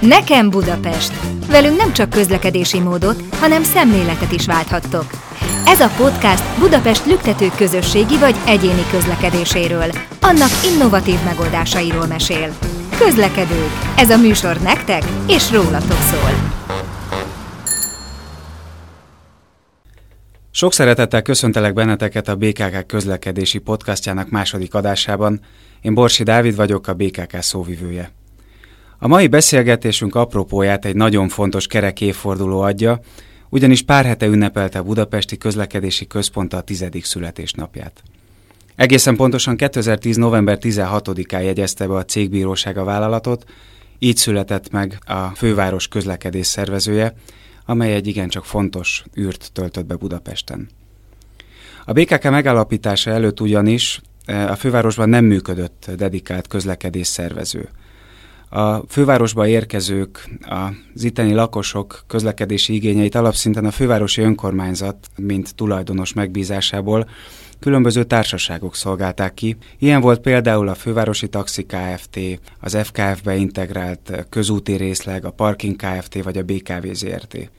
Nekem Budapest! Velünk nem csak közlekedési módot, hanem szemléletet is válthattok. Ez a podcast Budapest lüktető közösségi vagy egyéni közlekedéséről, annak innovatív megoldásairól mesél. Közlekedők. Ez a műsor nektek és rólatok szól. Sok szeretettel köszöntelek benneteket a BKK közlekedési podcastjának második adásában. Én Borsi Dávid vagyok, a BKK szóvivője. A mai beszélgetésünk apropóját egy nagyon fontos kerek évforduló adja, ugyanis pár hete ünnepelte a Budapesti Közlekedési Központ a tizedik születésnapját. Egészen pontosan 2010. november 16-án jegyezte be a cégbíróság a vállalatot, így született meg a főváros közlekedés szervezője, amely egy igencsak fontos űrt töltött be Budapesten. A BKK megállapítása előtt ugyanis eh, a fővárosban nem működött dedikált közlekedés szervező. A fővárosba érkezők, az itteni lakosok közlekedési igényeit alapszinten a fővárosi önkormányzat, mint tulajdonos megbízásából különböző társaságok szolgálták ki. Ilyen volt például a Fővárosi Taxi Kft., az FKF-be integrált közúti részleg, a Parking Kft. vagy a BKV ZRT.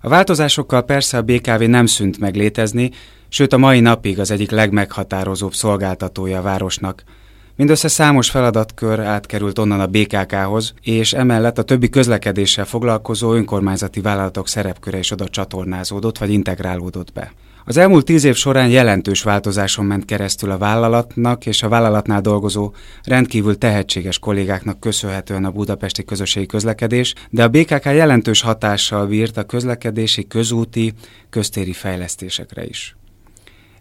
A változásokkal persze a BKV nem szűnt meg létezni, sőt a mai napig az egyik legmeghatározóbb szolgáltatója a városnak. Mindössze számos feladatkör átkerült onnan a BKK-hoz, és emellett a többi közlekedéssel foglalkozó önkormányzati vállalatok szerepköre is oda csatornázódott vagy integrálódott be. Az elmúlt tíz év során jelentős változáson ment keresztül a vállalatnak és a vállalatnál dolgozó rendkívül tehetséges kollégáknak köszönhetően a budapesti közösségi közlekedés, de a BKK jelentős hatással bírt a közlekedési, közúti, köztéri fejlesztésekre is.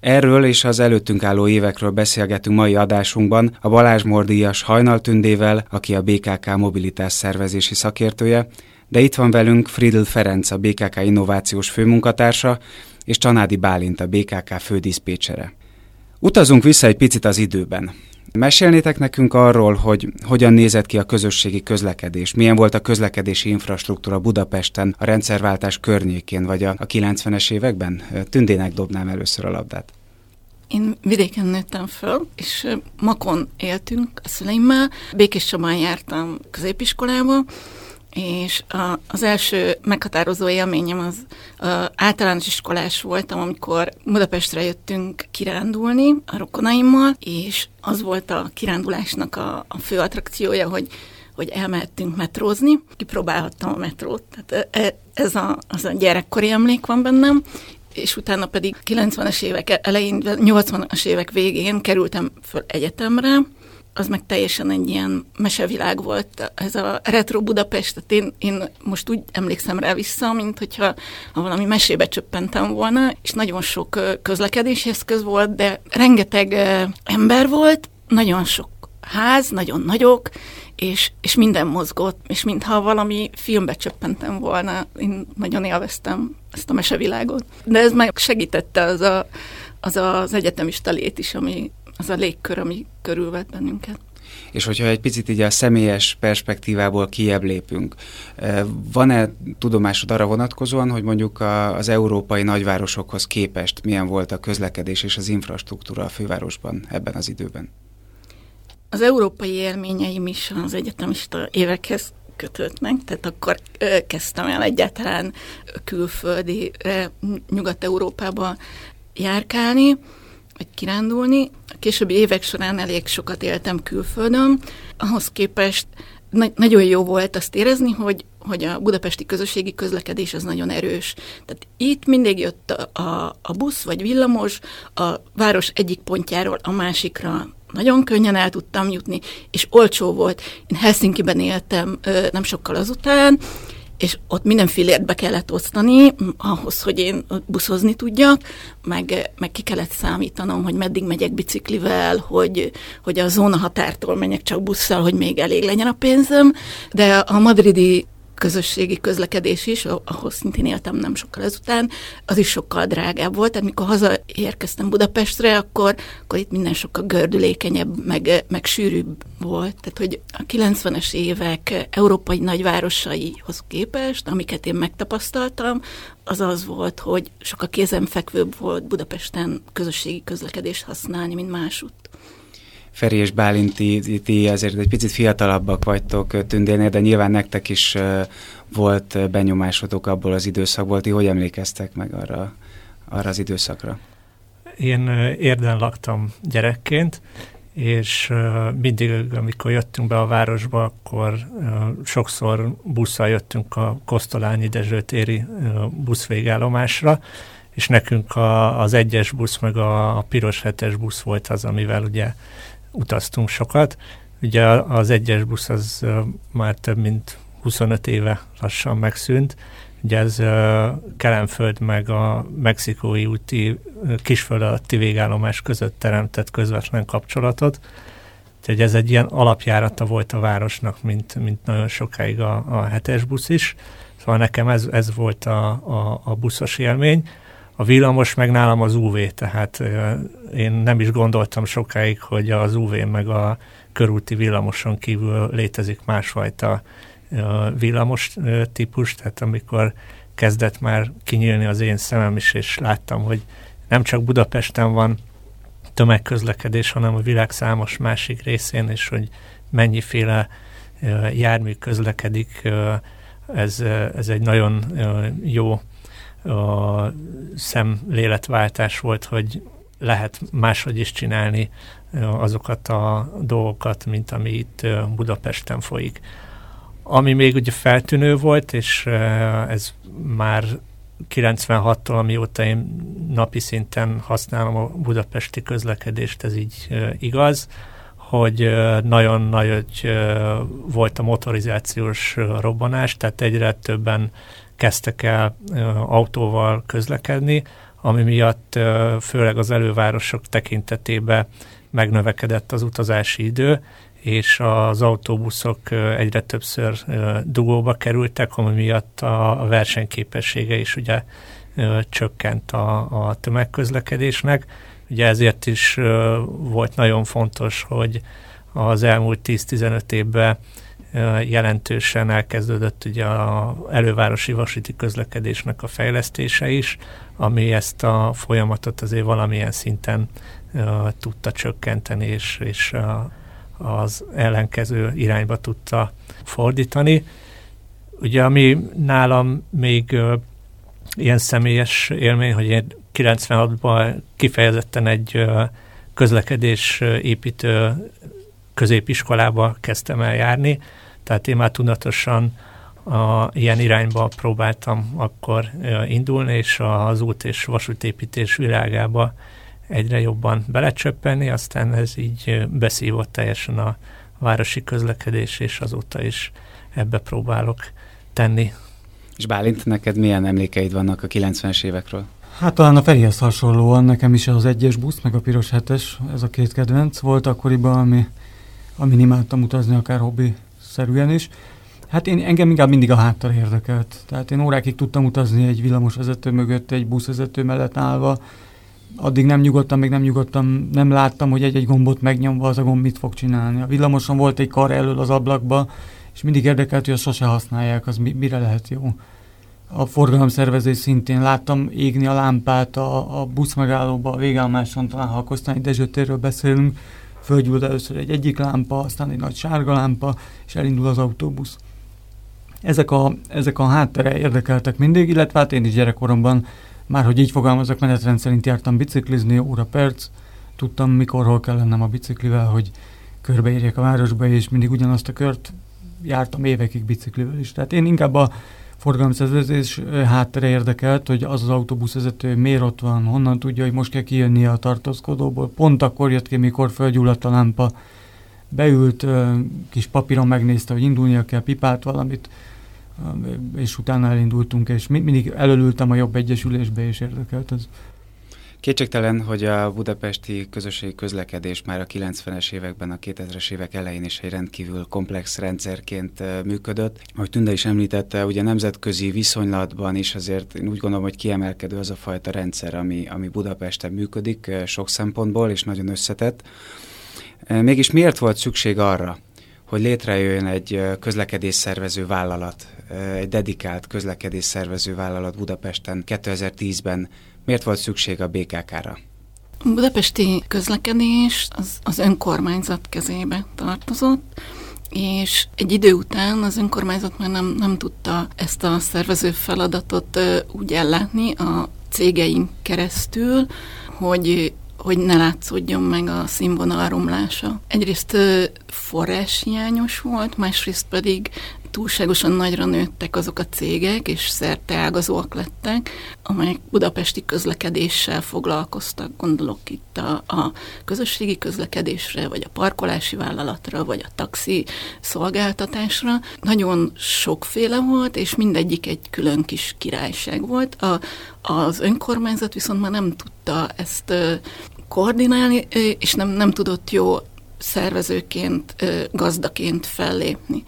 Erről és az előttünk álló évekről beszélgetünk mai adásunkban a Balázs Mordíjas Hajnaltündével, aki a BKK mobilitás szervezési szakértője, de itt van velünk Friedl Ferenc, a BKK innovációs főmunkatársa, és Csanádi Bálint, a BKK fődiszpécsere. Utazunk vissza egy picit az időben. Mesélnétek nekünk arról, hogy hogyan nézett ki a közösségi közlekedés, milyen volt a közlekedési infrastruktúra Budapesten, a rendszerváltás környékén, vagy a, a 90-es években? Tündének dobnám először a labdát. Én vidéken nőttem föl, és Makon éltünk a szüleimmel. Békés Csabán jártam középiskolába, és a, az első meghatározó élményem az a, általános iskolás voltam, amikor Budapestre jöttünk kirándulni a rokonaimmal, és az volt a kirándulásnak a, a fő attrakciója, hogy hogy elmehettünk metrózni, kipróbálhattam a metrót, tehát e, e, ez a, az a gyerekkori emlék van bennem, és utána pedig 90-es évek elején, 80-as évek végén kerültem föl egyetemre, az meg teljesen egy ilyen mesevilág volt, ez a retro Budapest, tehát én, én most úgy emlékszem rá vissza, mint hogyha ha valami mesébe csöppentem volna, és nagyon sok közlekedési eszköz volt, de rengeteg ember volt, nagyon sok ház, nagyon nagyok, és, és minden mozgott, és mintha valami filmbe csöppentem volna, én nagyon élveztem ezt a mesevilágot. De ez meg segítette az a, az, az egyetemista lét is, ami, az a légkör, ami körülvet bennünket. És hogyha egy picit így a személyes perspektívából kiebb lépünk, van-e tudomásod arra vonatkozóan, hogy mondjuk a, az európai nagyvárosokhoz képest milyen volt a közlekedés és az infrastruktúra a fővárosban ebben az időben? Az európai élményeim is az egyetemista évekhez kötődnek, tehát akkor kezdtem el egyáltalán külföldi, Nyugat-Európába járkálni, vagy kirándulni. A későbbi évek során elég sokat éltem külföldön, ahhoz képest na- nagyon jó volt azt érezni, hogy, hogy a budapesti közösségi közlekedés az nagyon erős. Tehát itt mindig jött a, a, a busz vagy villamos a város egyik pontjáról a másikra nagyon könnyen el tudtam jutni, és olcsó volt. Én Helsinki-ben éltem nem sokkal azután, és ott minden fillért be kellett osztani, ahhoz, hogy én buszozni tudjak, meg, meg ki kellett számítanom, hogy meddig megyek biciklivel, hogy, hogy a zóna határtól menjek csak busszal, hogy még elég legyen a pénzem, de a madridi közösségi közlekedés is, ahol szintén éltem nem sokkal ezután, az is sokkal drágább volt. Tehát mikor hazaérkeztem Budapestre, akkor, akkor itt minden sokkal gördülékenyebb, meg, meg sűrűbb volt. Tehát, hogy a 90-es évek európai nagyvárosaihoz képest, amiket én megtapasztaltam, az az volt, hogy sokkal kézenfekvőbb volt Budapesten közösségi közlekedést használni, mint másút. Feri és Bálinti, ti azért egy picit fiatalabbak vagytok Tündénél, de nyilván nektek is volt benyomásotok abból az időszakból. Ti hogy emlékeztek meg arra, arra az időszakra? Én érden laktam gyerekként, és mindig, amikor jöttünk be a városba, akkor sokszor busszal jöttünk a Kosztolányi Dezsőtéri buszvégállomásra, és nekünk a, az egyes busz, meg a, a piros hetes busz volt az, amivel ugye utaztunk sokat. Ugye az egyes busz az már több mint 25 éve lassan megszűnt. Ugye ez Kelenföld meg a mexikói úti kisföld alatti végállomás között teremtett közvetlen kapcsolatot. Tehát ez egy ilyen alapjárata volt a városnak, mint, mint nagyon sokáig a, a hetes busz is. Szóval nekem ez, ez volt a, a, a buszos élmény. A villamos meg nálam az UV, tehát én nem is gondoltam sokáig, hogy az UV meg a körúti villamoson kívül létezik másfajta villamos típus, tehát amikor kezdett már kinyílni az én szemem is, és láttam, hogy nem csak Budapesten van tömegközlekedés, hanem a világ számos másik részén, és hogy mennyiféle jármű közlekedik, ez, ez egy nagyon jó szemléletváltás volt, hogy lehet máshogy is csinálni azokat a dolgokat, mint ami itt Budapesten folyik. Ami még ugye feltűnő volt, és ez már 96-tól, amióta én napi szinten használom a budapesti közlekedést, ez így igaz, hogy nagyon nagy volt a motorizációs robbanás, tehát egyre többen kezdtek el autóval közlekedni, ami miatt főleg az elővárosok tekintetében megnövekedett az utazási idő, és az autóbuszok egyre többször dugóba kerültek, ami miatt a versenyképessége is ugye csökkent a, a tömegközlekedésnek. Ugye ezért is volt nagyon fontos, hogy az elmúlt 10-15 évben jelentősen elkezdődött ugye a elővárosi vasúti közlekedésnek a fejlesztése is, ami ezt a folyamatot azért valamilyen szinten tudta csökkenteni, és, és az ellenkező irányba tudta fordítani. Ugye ami nálam még ilyen személyes élmény, hogy én 96-ban kifejezetten egy közlekedés építő középiskolába kezdtem el járni, tehát én már tudatosan a, ilyen irányba próbáltam akkor indulni, és az út és vasútépítés világába egyre jobban belecsöppenni, aztán ez így beszívott teljesen a városi közlekedés, és azóta is ebbe próbálok tenni. És Bálint, neked milyen emlékeid vannak a 90-es évekről? Hát talán a Ferihez hasonlóan nekem is az egyes busz, meg a piros hetes, ez a két kedvenc volt akkoriban, ami, ami imádtam utazni, akár hobbi szerűen is. Hát én, engem inkább mindig a háttal érdekelt. Tehát én órákig tudtam utazni egy villamosvezető mögött, egy buszvezető mellett állva, addig nem nyugodtam, még nem nyugodtam, nem láttam, hogy egy-egy gombot megnyomva az a gomb mit fog csinálni. A villamoson volt egy kar elől az ablakba, és mindig érdekelt, hogy azt sose használják, az mire lehet jó. A forgalomszervezés szintén láttam égni a lámpát a, a buszmegállóba, a végállomáson, talán ha a Kosztányi Dezsőtérről beszélünk, fölgyúlt először egy egyik lámpa, aztán egy nagy sárga lámpa, és elindul az autóbusz. Ezek a, ezek a háttere érdekeltek mindig, illetve hát én is gyerekkoromban már hogy így fogalmazok, menetrend szerint jártam biciklizni, óra perc, tudtam mikor, hol kell lennem a biciklivel, hogy körbeérjek a városba, és mindig ugyanazt a kört jártam évekig biciklivel is. Tehát én inkább a forgalomszervezés háttere érdekelt, hogy az az autóbuszvezető miért ott van, honnan tudja, hogy most kell kijönni a tartózkodóból. Pont akkor jött ki, mikor fölgyulladt a lámpa, beült, kis papíron megnézte, hogy indulnia kell, pipált valamit, és utána elindultunk, és mindig előültem a jobb egyesülésbe, és érdekelt ez. Kétségtelen, hogy a budapesti közösségi közlekedés már a 90-es években, a 2000-es évek elején is egy rendkívül komplex rendszerként működött. Ahogy Tünde is említette, ugye nemzetközi viszonylatban is azért én úgy gondolom, hogy kiemelkedő az a fajta rendszer, ami, ami Budapesten működik sok szempontból, és nagyon összetett. Mégis miért volt szükség arra, hogy létrejöjjön egy közlekedésszervező vállalat, egy dedikált közlekedésszervező vállalat Budapesten 2010-ben. Miért volt szükség a BKK-ra? A budapesti közlekedés az, az önkormányzat kezébe tartozott, és egy idő után az önkormányzat már nem, nem tudta ezt a szervező feladatot úgy ellátni a cégeink keresztül, hogy hogy ne látszódjon meg a színvonal romlása. Egyrészt forráshiányos volt, másrészt pedig túlságosan nagyra nőttek azok a cégek, és szerte ágazóak lettek, amelyek budapesti közlekedéssel foglalkoztak. Gondolok itt a, a közösségi közlekedésre, vagy a parkolási vállalatra, vagy a taxi szolgáltatásra. Nagyon sokféle volt, és mindegyik egy külön kis királyság volt. A, az önkormányzat viszont már nem tudta ezt koordinálni, és nem, nem tudott jó szervezőként, gazdaként fellépni.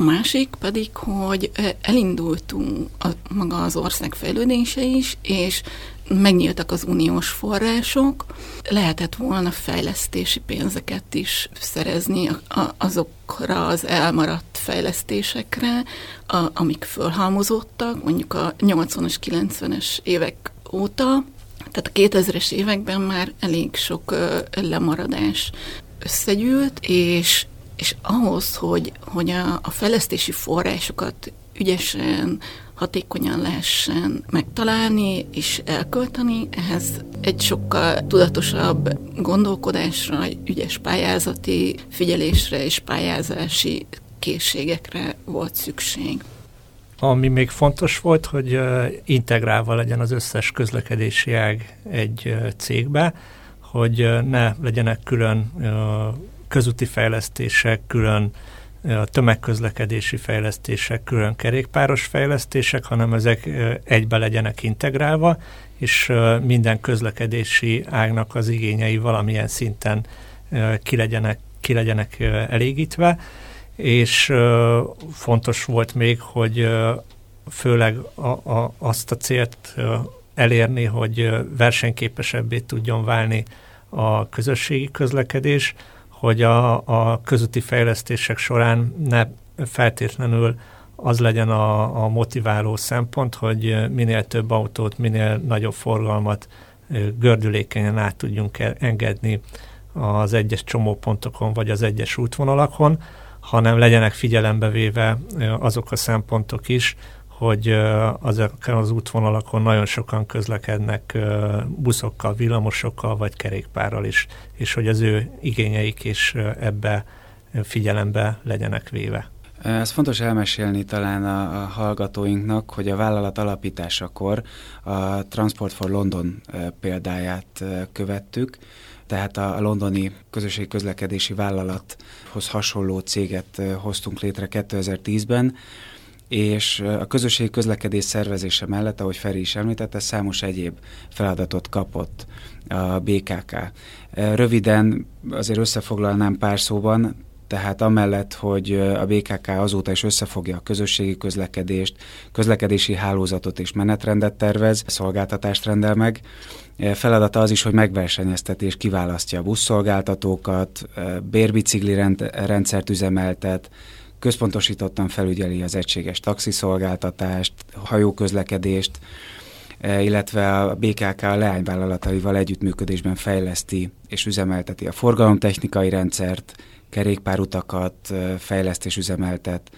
A másik pedig, hogy elindultunk a, maga az ország fejlődése is, és megnyíltak az uniós források, lehetett volna fejlesztési pénzeket is szerezni azokra az elmaradt fejlesztésekre, a, amik fölhalmozódtak, mondjuk a 80-as, 90-es évek óta, tehát a 2000-es években már elég sok lemaradás összegyűlt, és és ahhoz, hogy, hogy a, a fejlesztési forrásokat ügyesen, hatékonyan lehessen megtalálni és elkölteni, ehhez egy sokkal tudatosabb gondolkodásra, ügyes pályázati figyelésre és pályázási készségekre volt szükség. Ami még fontos volt, hogy integrálva legyen az összes közlekedési ág egy cégbe, hogy ne legyenek külön közúti fejlesztések, külön a tömegközlekedési fejlesztések, külön kerékpáros fejlesztések, hanem ezek egybe legyenek integrálva, és minden közlekedési ágnak az igényei valamilyen szinten ki legyenek, ki legyenek elégítve, és fontos volt még, hogy főleg a, a, azt a célt elérni, hogy versenyképesebbé tudjon válni a közösségi közlekedés, hogy a, a közúti fejlesztések során ne feltétlenül az legyen a, a motiváló szempont, hogy minél több autót, minél nagyobb forgalmat gördülékenyen át tudjunk e, engedni az egyes csomópontokon vagy az egyes útvonalakon, hanem legyenek figyelembe véve azok a szempontok is, hogy azokon az útvonalakon nagyon sokan közlekednek buszokkal, villamosokkal vagy kerékpárral is, és hogy az ő igényeik is ebbe figyelembe legyenek véve. Ez fontos elmesélni talán a, a hallgatóinknak, hogy a vállalat alapításakor a Transport for London példáját követtük, tehát a londoni közösségi közlekedési vállalathoz hasonló céget hoztunk létre 2010-ben, és a közösségi közlekedés szervezése mellett, ahogy Feri is említette, számos egyéb feladatot kapott a BKK. Röviden azért összefoglalnám pár szóban, tehát amellett, hogy a BKK azóta is összefogja a közösségi közlekedést, közlekedési hálózatot és menetrendet tervez, szolgáltatást rendel meg, feladata az is, hogy megversenyezteti és kiválasztja a buszszolgáltatókat, bérbicikli rendszert üzemeltet, központosítottan felügyeli az egységes taxiszolgáltatást, hajóközlekedést, e, illetve a BKK leányvállalataival együttműködésben fejleszti és üzemelteti a forgalomtechnikai rendszert, kerékpárutakat e, fejleszt és üzemeltet,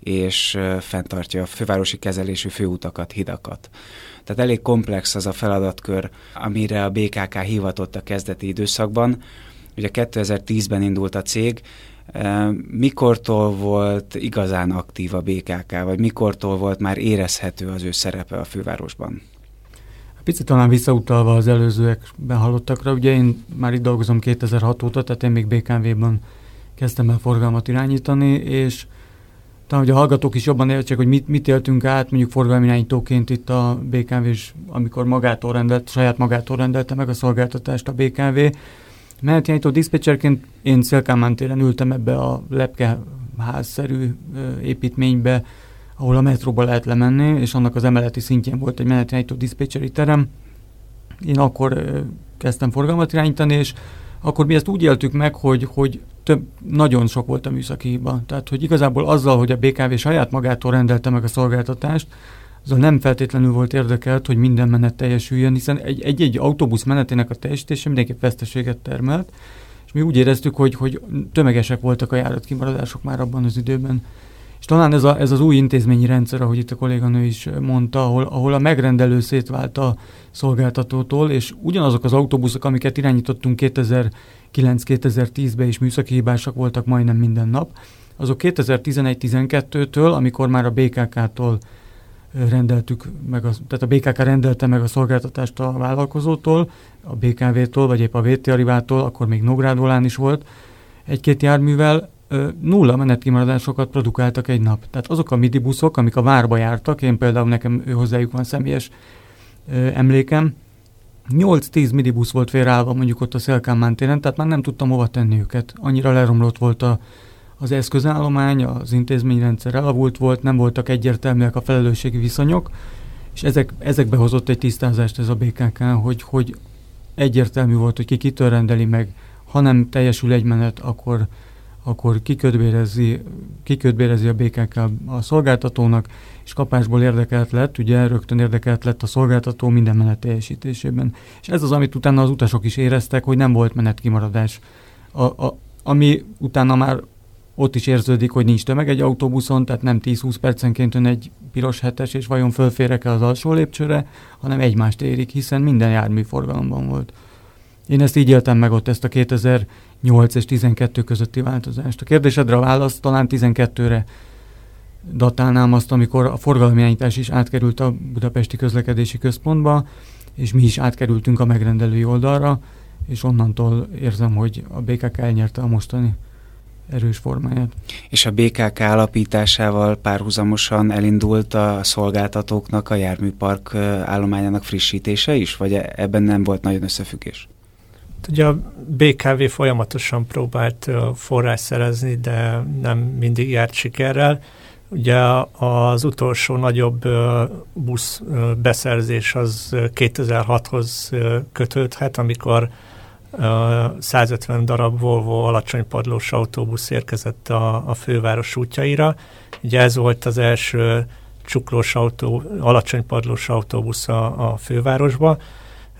és e, fenntartja a fővárosi kezelésű főutakat, hidakat. Tehát elég komplex az a feladatkör, amire a BKK hivatott a kezdeti időszakban. Ugye 2010-ben indult a cég, Mikortól volt igazán aktív a BKK, vagy mikortól volt már érezhető az ő szerepe a fővárosban? Picit talán visszautalva az előzőekben hallottakra, ugye én már itt dolgozom 2006 óta, tehát én még BKV-ban kezdtem el forgalmat irányítani, és talán, hogy a hallgatók is jobban értsék, hogy mit, mit éltünk át, mondjuk forgalmirányítóként itt a BKV, és amikor magától rendelt, saját magától rendelte meg a szolgáltatást a BKV, Menetjárító diszpécserként én Szélkámán téren ültem ebbe a lepke házszerű építménybe, ahol a metróba lehet lemenni, és annak az emeleti szintjén volt egy menetjárító diszpécseri terem. Én akkor kezdtem forgalmat irányítani, és akkor mi ezt úgy éltük meg, hogy, hogy több, nagyon sok volt a műszaki hiba. Tehát, hogy igazából azzal, hogy a BKV saját magától rendelte meg a szolgáltatást, azzal nem feltétlenül volt érdekelt, hogy minden menet teljesüljön, hiszen egy-egy autóbusz menetének a teljesítése mindenképp veszteséget termelt, és mi úgy éreztük, hogy, hogy tömegesek voltak a járatkimaradások már abban az időben. És talán ez, a, ez az új intézményi rendszer, ahogy itt a kolléganő is mondta, ahol, ahol a megrendelő szétvált a szolgáltatótól, és ugyanazok az autóbuszok, amiket irányítottunk 2009-2010-ben is műszaki hibásak voltak majdnem minden nap, azok 2011-12-től, amikor már a BKK-tól rendeltük meg, a, tehát a BKK rendelte meg a szolgáltatást a vállalkozótól, a BKV-tól, vagy épp a VT Arivától, akkor még Nógrádolán is volt egy-két járművel, nulla menetkimaradásokat produkáltak egy nap. Tehát azok a midibuszok, amik a várba jártak, én például nekem hozzájuk van személyes emlékem, 8-10 midibusz volt félreállva mondjuk ott a Szélkámán téren, tehát már nem tudtam hova tenni őket. Annyira leromlott volt a, az eszközállomány, az intézményrendszer elavult volt, nem voltak egyértelműek a felelősségi viszonyok, és ezek, ezekbe hozott egy tisztázást ez a BKK, hogy, hogy egyértelmű volt, hogy ki kitől rendeli meg, ha nem teljesül egy menet, akkor, akkor kiködbérezi, kiködbérezi a BKK a szolgáltatónak, és kapásból érdekelt lett, ugye rögtön érdekelt lett a szolgáltató minden menet teljesítésében. És ez az, amit utána az utasok is éreztek, hogy nem volt menetkimaradás. A, a, ami utána már ott is érződik, hogy nincs tömeg egy autóbuszon, tehát nem 10-20 percenként ön egy piros hetes, és vajon fölférek-e az alsó lépcsőre, hanem egymást érik, hiszen minden jármű forgalomban volt. Én ezt így éltem meg ott, ezt a 2008 és 12 közötti változást. A kérdésedre a válasz talán 12-re datálnám azt, amikor a forgalomjányítás is átkerült a Budapesti Közlekedési Központba, és mi is átkerültünk a megrendelői oldalra, és onnantól érzem, hogy a BKK elnyerte a mostani erős formáját. És a BKK alapításával párhuzamosan elindult a szolgáltatóknak a járműpark állományának frissítése is, vagy e- ebben nem volt nagyon összefüggés? Ugye a BKV folyamatosan próbált forrás szerezni, de nem mindig járt sikerrel. Ugye az utolsó nagyobb busz beszerzés az 2006-hoz kötődhet, amikor 150 darab Volvo alacsony padlós autóbusz érkezett a, a főváros útjaira. Ugye ez volt az első csuklós autó, alacsony padlós autóbusz a, a fővárosba.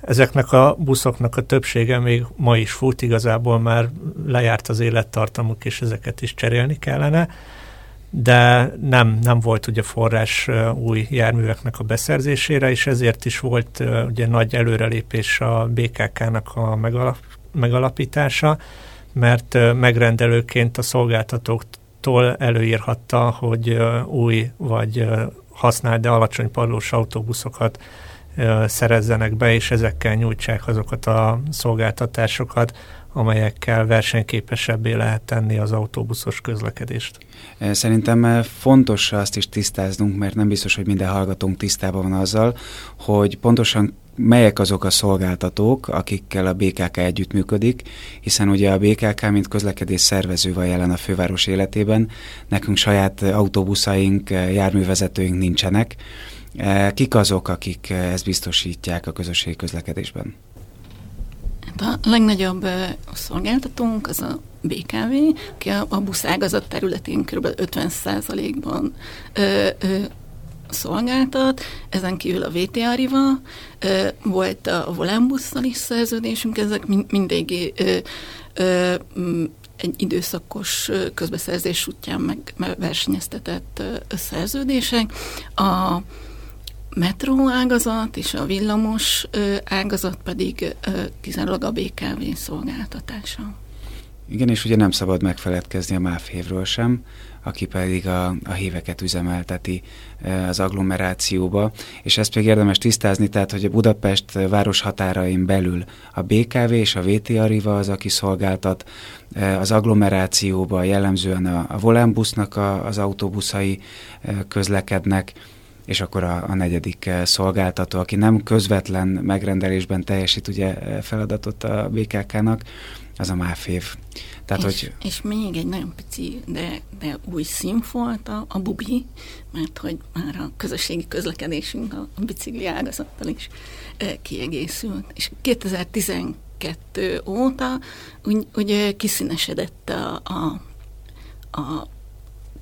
Ezeknek a buszoknak a többsége még ma is fut, igazából már lejárt az élettartamuk, és ezeket is cserélni kellene de nem, nem volt ugye forrás új járműveknek a beszerzésére, és ezért is volt ugye nagy előrelépés a BKK-nak a megalap, megalapítása, mert megrendelőként a szolgáltatóktól előírhatta, hogy új vagy használt, de alacsony padlós autóbuszokat szerezzenek be, és ezekkel nyújtsák azokat a szolgáltatásokat, amelyekkel versenyképesebbé lehet tenni az autóbuszos közlekedést. Szerintem fontos azt is tisztáznunk, mert nem biztos, hogy minden hallgatónk tisztában van azzal, hogy pontosan melyek azok a szolgáltatók, akikkel a BKK együttműködik, hiszen ugye a BKK, mint közlekedés szervező van jelen a főváros életében, nekünk saját autóbuszaink, járművezetőink nincsenek. Kik azok, akik ezt biztosítják a közösségi közlekedésben? A legnagyobb szolgáltatónk az a BKV, aki a, a buszágazat területén kb. 50%-ban ö, ö, szolgáltat, ezen kívül a VT Arriva, ö, volt a Volánbusszal is szerződésünk, ezek mind, mindig ö, ö, egy időszakos közbeszerzés útján meg, versenyeztetett szerződések. A metró ágazat és a villamos ágazat pedig kizárólag a BKV szolgáltatása. Igen, és ugye nem szabad megfeledkezni a MÁV sem, aki pedig a, a híveket üzemelteti az agglomerációba, és ezt még érdemes tisztázni, tehát hogy a Budapest város határain belül a BKV és a VT Arriva az, aki szolgáltat, az agglomerációba jellemzően a, a Volánbusznak a, az autóbuszai közlekednek, és akkor a, a negyedik eh, szolgáltató, aki nem közvetlen megrendelésben teljesít ugye eh, feladatot a BKK-nak, az a MÁFÉV. Tehát, és, hogy... és még egy nagyon pici, de, de új színfolt a, a Bubi, mert hogy már a közösségi közlekedésünk a, a bicikli ágazattal is e, kiegészült. És 2012 óta úgy, úgy kiszínesedett a, a, a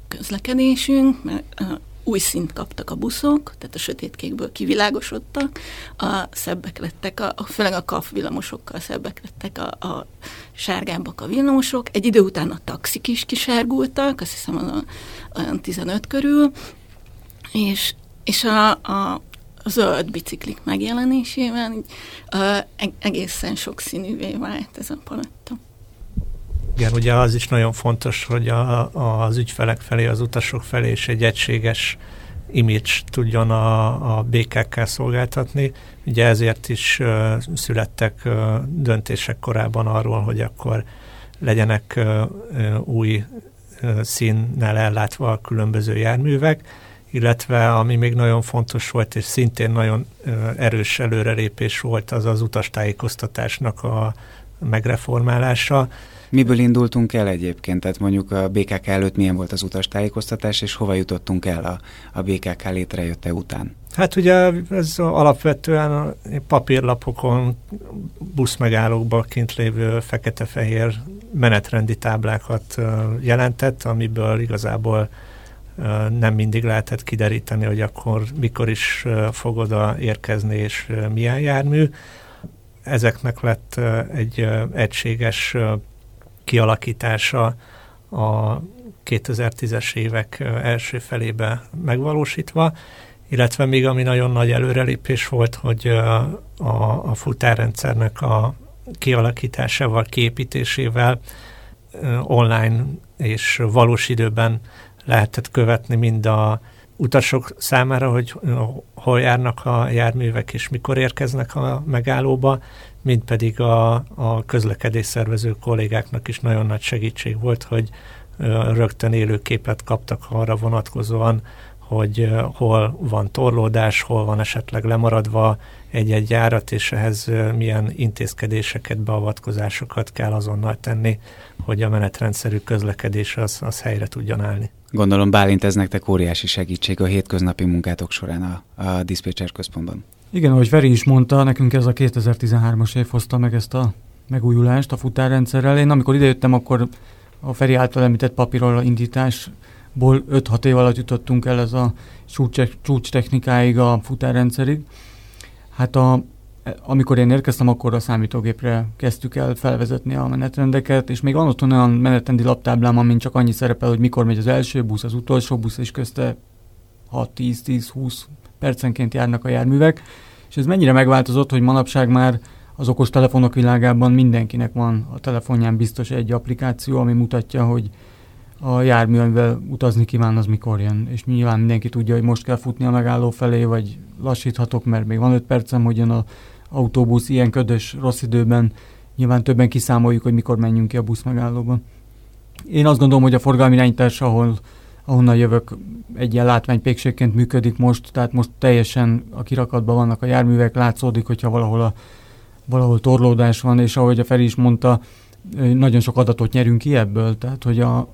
közlekedésünk, mert új szint kaptak a buszok, tehát a sötétkékből kivilágosodtak, a szebbek lettek, a, főleg a kaf villamosokkal szebbek lettek a, a sárgábbak a villamosok. Egy idő után a taxik is kisárgultak, azt hiszem a, olyan 15 körül, és, és a, a zöld biciklik megjelenésével így, uh, egészen sokszínűvé vált ez a paletta. Igen, ugye az is nagyon fontos, hogy a, az ügyfelek felé, az utasok felé is egy egységes image tudjon a, a BKK szolgáltatni. Ugye ezért is uh, születtek uh, döntések korábban arról, hogy akkor legyenek uh, új uh, színnel ellátva a különböző járművek, illetve ami még nagyon fontos volt, és szintén nagyon uh, erős előrelépés volt, az az utastájékoztatásnak a megreformálása. Miből indultunk el egyébként? Tehát mondjuk a BKK előtt milyen volt az utastájékoztatás, és hova jutottunk el a, a BKK létrejötte után? Hát ugye ez alapvetően a papírlapokon, buszmegállókban kint lévő fekete-fehér menetrendi táblákat jelentett, amiből igazából nem mindig lehetett kideríteni, hogy akkor mikor is fog oda érkezni, és milyen jármű. Ezeknek lett egy egységes kialakítása a 2010-es évek első felébe megvalósítva, illetve még ami nagyon nagy előrelépés volt, hogy a, a futárrendszernek a kialakításával, kiépítésével online és valós időben lehetett követni mind a utasok számára, hogy hol járnak a járművek és mikor érkeznek a megállóba, mint pedig a, a közlekedés szervező kollégáknak is nagyon nagy segítség volt, hogy rögtön élő képet kaptak arra vonatkozóan, hogy hol van torlódás, hol van esetleg lemaradva egy-egy járat, és ehhez milyen intézkedéseket, beavatkozásokat kell azonnal tenni, hogy a menetrendszerű közlekedés az, az helyre tudjon állni. Gondolom Bálint ez nektek óriási segítség a hétköznapi munkátok során a, a diszpécser központban. Igen, ahogy Feri is mondta, nekünk ez a 2013-as év hozta meg ezt a megújulást a futárrendszerrel. Én amikor idejöttem, akkor a Feri által említett papírról indításból 5-6 év alatt jutottunk el ez a csúcs, csúcs technikáig, a futárrendszerig. Hát a, amikor én érkeztem, akkor a számítógépre kezdtük el felvezetni a menetrendeket, és még van ott olyan menetrendi laptáblám, amin csak annyi szerepel, hogy mikor megy az első busz, az utolsó busz, és közte 6-10-10-20 percenként járnak a járművek, és ez mennyire megváltozott, hogy manapság már az okos telefonok világában mindenkinek van a telefonján biztos egy applikáció, ami mutatja, hogy a jármű, amivel utazni kíván, az mikor jön. És nyilván mindenki tudja, hogy most kell futni a megálló felé, vagy lassíthatok, mert még van öt percem, hogy jön az autóbusz ilyen ködös, rossz időben. Nyilván többen kiszámoljuk, hogy mikor menjünk ki a busz megállóban. Én azt gondolom, hogy a forgalmi irányítás, ahol ahonnan jövök, egy ilyen látványpékségként működik most, tehát most teljesen a kirakatban vannak a járművek, látszódik, hogyha valahol, a, valahol torlódás van, és ahogy a Feri is mondta, nagyon sok adatot nyerünk ki ebből, tehát hogy a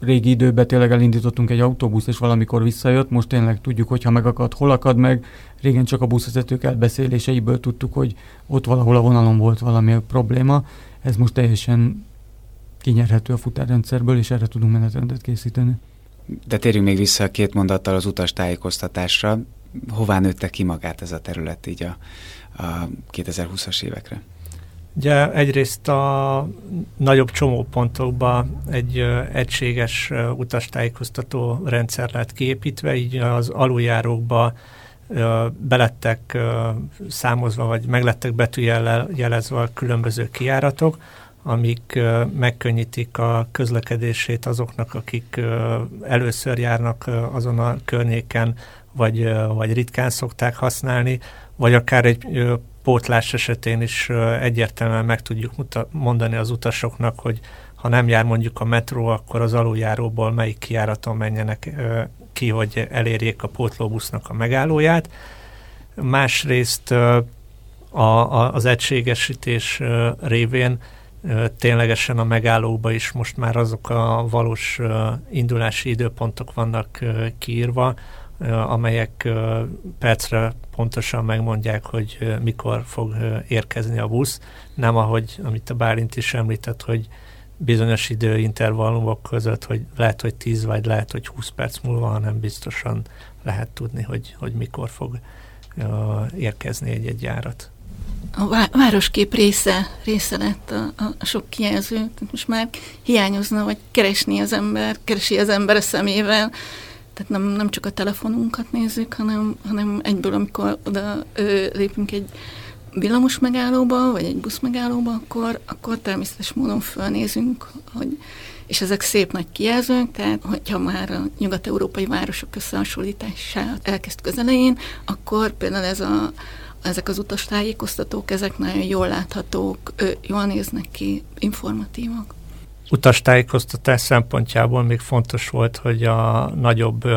régi időben tényleg elindítottunk egy autóbusz, és valamikor visszajött, most tényleg tudjuk, hogyha megakad, hol akad meg, régen csak a buszvezetők elbeszéléseiből tudtuk, hogy ott valahol a vonalon volt valami probléma, ez most teljesen kinyerhető a futárrendszerből, és erre tudunk menetrendet készíteni. De térjünk még vissza a két mondattal az utas tájékoztatásra. Hová nőtte ki magát ez a terület így a, a 2020-as évekre? Ugye egyrészt a nagyobb csomópontokban egy egységes utastájékoztató rendszer lett kiépítve, így az aluljárókba belettek számozva, vagy meglettek betűjelezve a különböző kiáratok, amik megkönnyítik a közlekedését azoknak, akik először járnak azon a környéken, vagy, vagy ritkán szokták használni, vagy akár egy pótlás esetén is egyértelműen meg tudjuk mondani az utasoknak, hogy ha nem jár mondjuk a metró, akkor az aluljáróból melyik kiáraton menjenek ki, hogy elérjék a pótlóbusznak a megállóját. Másrészt a, a, az egységesítés révén ténylegesen a megállóba is most már azok a valós indulási időpontok vannak kiírva, amelyek percre pontosan megmondják, hogy mikor fog érkezni a busz. Nem ahogy, amit a Bálint is említett, hogy bizonyos időintervallumok között, hogy lehet, hogy 10 vagy lehet, hogy 20 perc múlva, hanem biztosan lehet tudni, hogy, hogy mikor fog érkezni egy-egy járat. A városkép része, része lett a, a sok kijelző. Most már hiányozna, vagy keresni az ember, keresi az ember a szemével. Tehát nem, nem csak a telefonunkat nézzük, hanem, hanem egyből, amikor oda ö, lépünk egy villamos megállóba, vagy egy busz megállóba, akkor, akkor természetes módon fölnézünk, hogy és ezek szép nagy kijelzők, tehát hogyha már a nyugat-európai városok összehasonlítását elkezd közelején, akkor például ez a, ezek az utastájékoztatók, ezek nagyon jól láthatók, jól néznek ki, informatívak utastájékoztatás szempontjából még fontos volt, hogy a nagyobb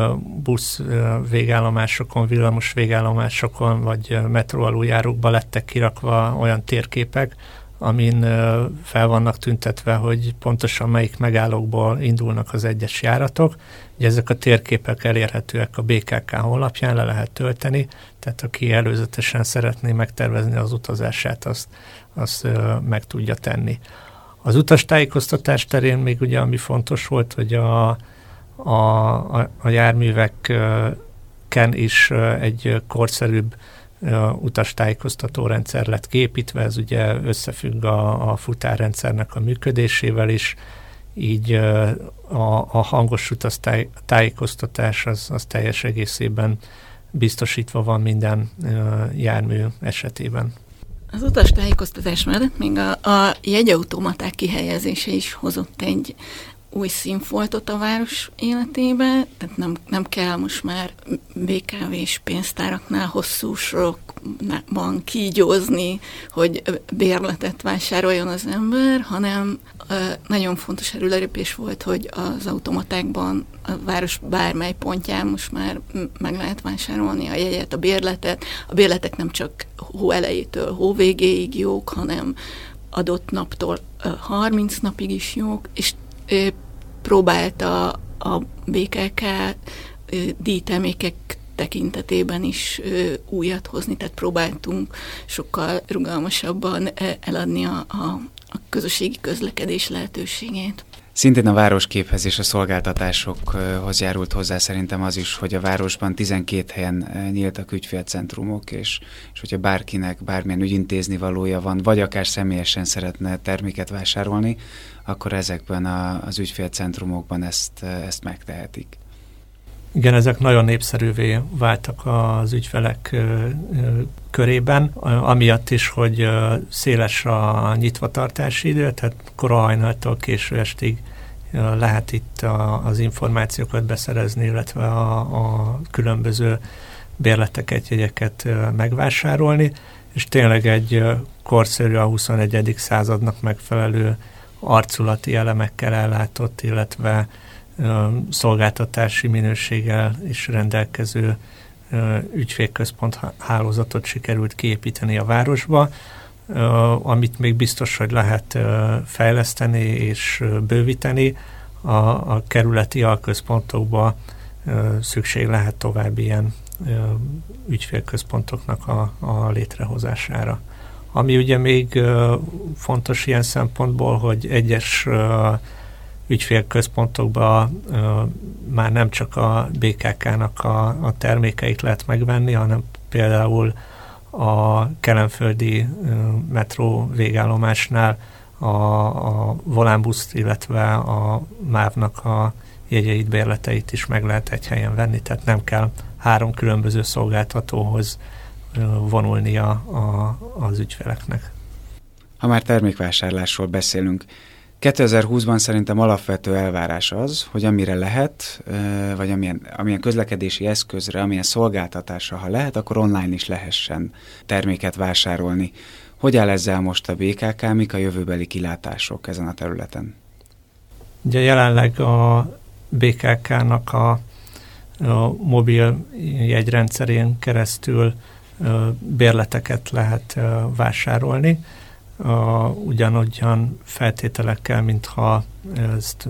busz végállomásokon, villamos végállomásokon vagy metró aluljárókba lettek kirakva olyan térképek, amin fel vannak tüntetve, hogy pontosan melyik megállókból indulnak az egyes járatok. Ugye ezek a térképek elérhetőek a BKK honlapján, le lehet tölteni, tehát aki előzetesen szeretné megtervezni az utazását, azt, azt meg tudja tenni. Az utastájékoztatás terén még ugye ami fontos volt, hogy a, a, a, a járműveken is egy korszerűbb utastájékoztató rendszer lett képítve, ez ugye összefügg a, a futárrendszernek a működésével is, így a, a hangos utastájékoztatás az, az teljes egészében biztosítva van minden jármű esetében. Az utastájékoztatás mellett még a, a jegyautomaták kihelyezése is hozott egy új színfoltot a város életébe, tehát nem, nem kell most már BKV-s pénztáraknál hosszú sorokban kígyózni, hogy bérletet vásároljon az ember, hanem nagyon fontos erőlerépés volt, hogy az automatákban a város bármely pontján most már meg lehet vásárolni a jegyet, a bérletet. A bérletek nem csak hó elejétől hó végéig jók, hanem adott naptól 30 napig is jók, és próbálta a BKK díjtermékek tekintetében is újat hozni, tehát próbáltunk sokkal rugalmasabban eladni a, a, a közösségi közlekedés lehetőségét. Szintén a városképhez és a szolgáltatásokhoz járult hozzá szerintem az is, hogy a városban 12 helyen nyíltak ügyfélcentrumok, és, és hogyha bárkinek bármilyen ügyintézni valója van, vagy akár személyesen szeretne terméket vásárolni, akkor ezekben a, az ügyfélcentrumokban ezt, ezt megtehetik. Igen, ezek nagyon népszerűvé váltak az ügyfelek körében, amiatt is, hogy széles a nyitvatartási idő, tehát kora hajnaltól késő estig lehet itt az információkat beszerezni, illetve a, a különböző bérleteket, jegyeket megvásárolni, és tényleg egy korszerű a 21. századnak megfelelő arculati elemekkel ellátott, illetve szolgáltatási minőséggel is rendelkező ügyfélközpont hálózatot sikerült kiépíteni a városba, amit még biztos, hogy lehet fejleszteni és bővíteni. A, a kerületi alközpontokba szükség lehet további ilyen ügyfélközpontoknak a, a létrehozására. Ami ugye még fontos ilyen szempontból, hogy egyes ügyfélközpontokban már nem csak a BKK-nak a, a termékeit lehet megvenni, hanem például a kelemföldi metró végállomásnál a, a volánbuszt, illetve a MÁV-nak a jegyeit, bérleteit is meg lehet egy helyen venni, tehát nem kell három különböző szolgáltatóhoz vonulnia a, az ügyfeleknek. Ha már termékvásárlásról beszélünk, 2020-ban szerintem alapvető elvárás az, hogy amire lehet, vagy amilyen, amilyen közlekedési eszközre, amilyen szolgáltatásra, ha lehet, akkor online is lehessen terméket vásárolni. Hogy áll ezzel most a BKK, mik a jövőbeli kilátások ezen a területen? Ugye jelenleg a BKK-nak a, a mobil jegyrendszerén keresztül bérleteket lehet vásárolni, a, ugyanolyan feltételekkel, mintha ezt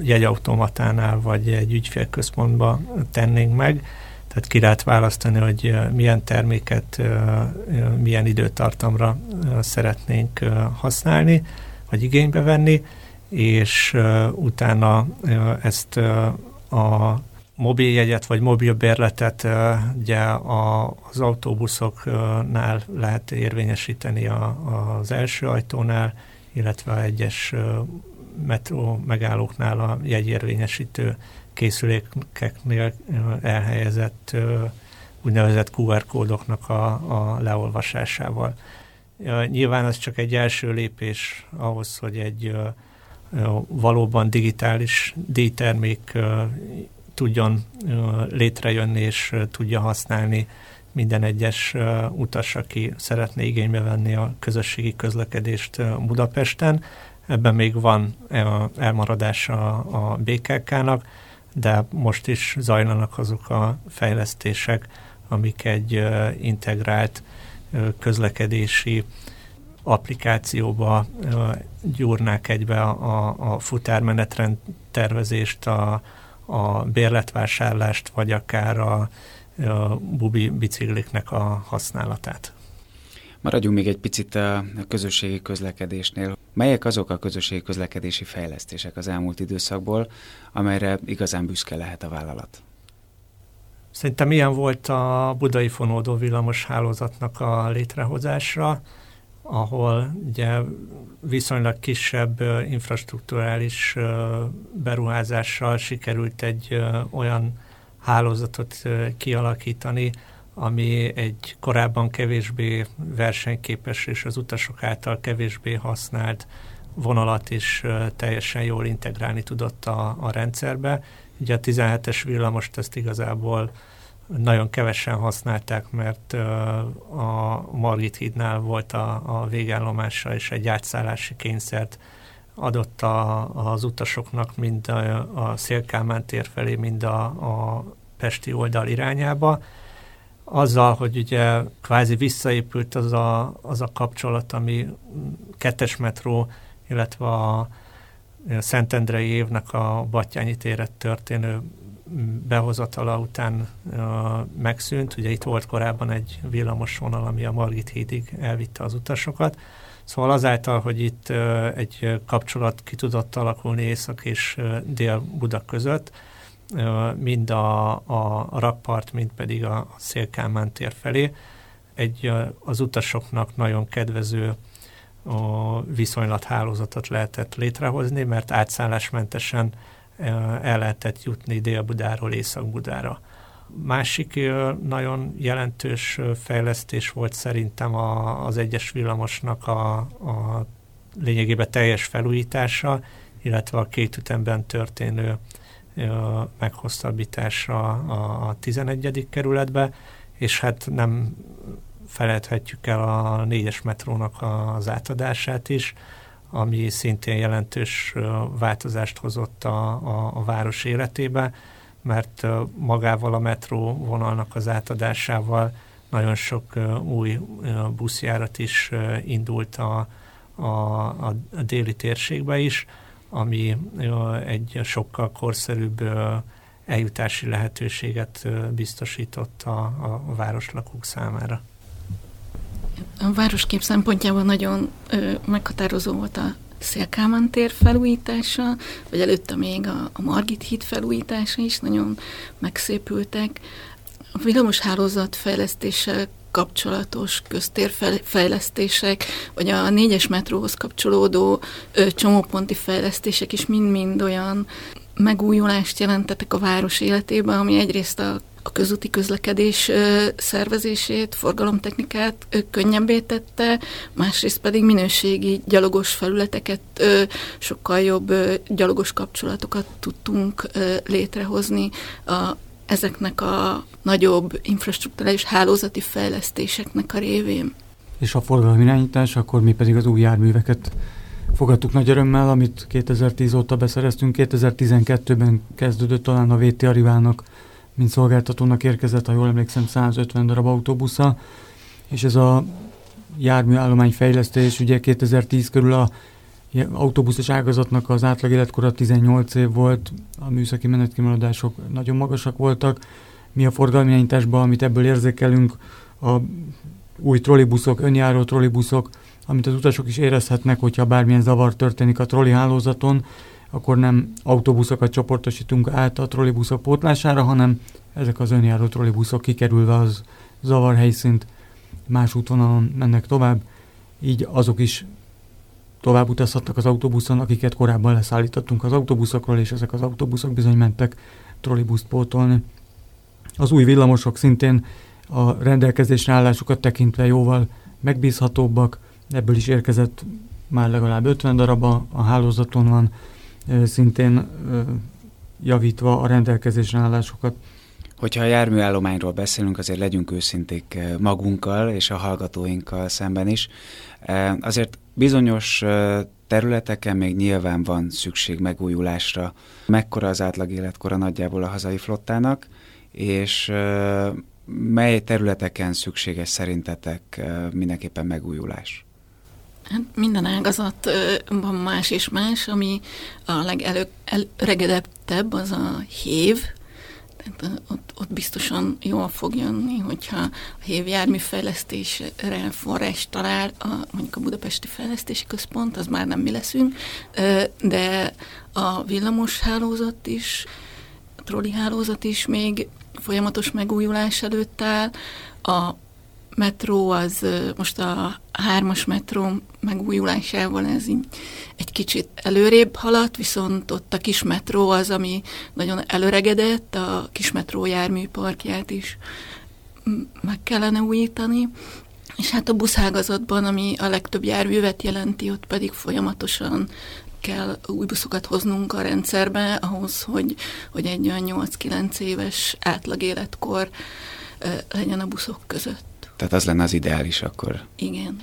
jegyautomatánál vagy egy ügyfélközpontba tennénk meg. Tehát ki lehet választani, hogy milyen terméket, milyen időtartamra szeretnénk használni, vagy igénybe venni, és utána ezt a mobiljegyet vagy mobilbérletet ugye az autóbuszoknál lehet érvényesíteni a, az első ajtónál, illetve egyes metró megállóknál a jegyérvényesítő készülékeknél elhelyezett úgynevezett QR kódoknak a, a leolvasásával. Nyilván ez csak egy első lépés ahhoz, hogy egy valóban digitális díjtermék tudjon létrejönni és tudja használni minden egyes utas, aki szeretné igénybe venni a közösségi közlekedést Budapesten. Ebben még van elmaradása a BKK-nak, de most is zajlanak azok a fejlesztések, amik egy integrált közlekedési applikációba gyúrnák egybe a, a futármenetrend tervezést, a, a bérletvásárlást, vagy akár a, a bubi bicikliknek a használatát. Maradjunk még egy picit a közösségi közlekedésnél. Melyek azok a közösségi közlekedési fejlesztések az elmúlt időszakból, amelyre igazán büszke lehet a vállalat? Szerintem ilyen volt a budai fonódó villamos hálózatnak a létrehozása, ahol ugye viszonylag kisebb infrastruktúrális beruházással sikerült egy olyan hálózatot kialakítani, ami egy korábban kevésbé versenyképes és az utasok által kevésbé használt vonalat is teljesen jól integrálni tudott a, a rendszerbe. Ugye a 17-es villamost ezt igazából nagyon kevesen használták, mert a Margit hídnál volt a, a végállomása, és egy átszállási kényszert adott a, az utasoknak mind a, a Szélkámán tér felé, mind a, a Pesti oldal irányába. Azzal, hogy ugye kvázi visszaépült az a, az a kapcsolat, ami kettes metró, illetve a Szentendrei évnek a Battyányi téret történő behozatala után megszűnt. Ugye itt volt korábban egy villamos vonal, ami a Margit hídig elvitte az utasokat. Szóval azáltal, hogy itt egy kapcsolat ki tudott alakulni Észak és Dél-Buda között, mind a, a rakpart, mind pedig a Szélkámán tér felé, egy az utasoknak nagyon kedvező a viszonylathálózatot lehetett létrehozni, mert átszállásmentesen el lehetett jutni Dél-Budáról Észak-Budára. Másik nagyon jelentős fejlesztés volt szerintem az egyes villamosnak a, a lényegében teljes felújítása, illetve a két ütemben történő meghosszabbítása a 11. kerületbe, és hát nem felejthetjük el a négyes metrónak az átadását is, ami szintén jelentős változást hozott a, a, a város életébe, mert magával a metró vonalnak az átadásával nagyon sok új buszjárat is indult a, a, a déli térségbe is, ami egy sokkal korszerűbb eljutási lehetőséget biztosított a, a városlakók számára. A városkép szempontjából nagyon ö, meghatározó volt a Szélkámán tér felújítása, vagy előtte még a, a Margit híd felújítása is nagyon megszépültek. A villamos hálózat fejlesztése kapcsolatos köztérfejlesztések, vagy a négyes metróhoz kapcsolódó ö, csomóponti fejlesztések is mind-mind olyan megújulást jelentettek a város életében, ami egyrészt a a közúti közlekedés szervezését, forgalomtechnikát könnyebbé tette, másrészt pedig minőségi gyalogos felületeket, sokkal jobb gyalogos kapcsolatokat tudtunk létrehozni a, ezeknek a nagyobb infrastruktúrális hálózati fejlesztéseknek a révén. És a forgalmi irányítás, akkor mi pedig az új járműveket fogadtuk nagy örömmel, amit 2010 óta beszereztünk. 2012-ben kezdődött talán a VT Arivának mint szolgáltatónak érkezett, ha jól emlékszem, 150 darab autóbusza, és ez a járműállomány fejlesztés, ugye 2010 körül a autóbuszos ágazatnak az átlag életkora 18 év volt, a műszaki menetkimaradások nagyon magasak voltak. Mi a forgalmi amit ebből érzékelünk, a új trollibuszok, önjáró trollibuszok, amit az utasok is érezhetnek, hogyha bármilyen zavar történik a trolli hálózaton, akkor nem autóbuszokat csoportosítunk át a trollibuszok pótlására, hanem ezek az önjáró trollibuszok kikerülve az zavar helyszínt más útvonalon mennek tovább, így azok is tovább utazhattak az autóbuszon, akiket korábban leszállítottunk az autóbuszokról, és ezek az autóbuszok bizony mentek trollibuszt pótolni. Az új villamosok szintén a rendelkezésre állásukat tekintve jóval megbízhatóbbak, ebből is érkezett már legalább 50 darab a, a hálózaton van, szintén javítva a rendelkezésre állásokat. Hogyha a járműállományról beszélünk, azért legyünk őszinték magunkkal és a hallgatóinkkal szemben is. Azért bizonyos területeken még nyilván van szükség megújulásra. Mekkora az átlag életkora nagyjából a hazai flottának, és mely területeken szükséges szerintetek mindenképpen megújulás? Hát minden ágazatban más és más, ami a legelőregedettebb az a hév, tehát ott, ott biztosan jól fog jönni, hogyha a hév járműfejlesztésre forrás talál, a, mondjuk a Budapesti Fejlesztési Központ, az már nem mi leszünk, de a villamos hálózat is, a trolli hálózat is még folyamatos megújulás előtt áll, a metró az most a hármas metró megújulásával ez így egy kicsit előrébb haladt, viszont ott a kis metró az, ami nagyon előregedett, a kis metró járműparkját is meg kellene újítani. És hát a buszágazatban, ami a legtöbb járművet jelenti, ott pedig folyamatosan kell új buszokat hoznunk a rendszerbe ahhoz, hogy, hogy egy olyan 8-9 éves átlag életkor legyen a buszok között. Tehát az lenne az ideális akkor. Igen.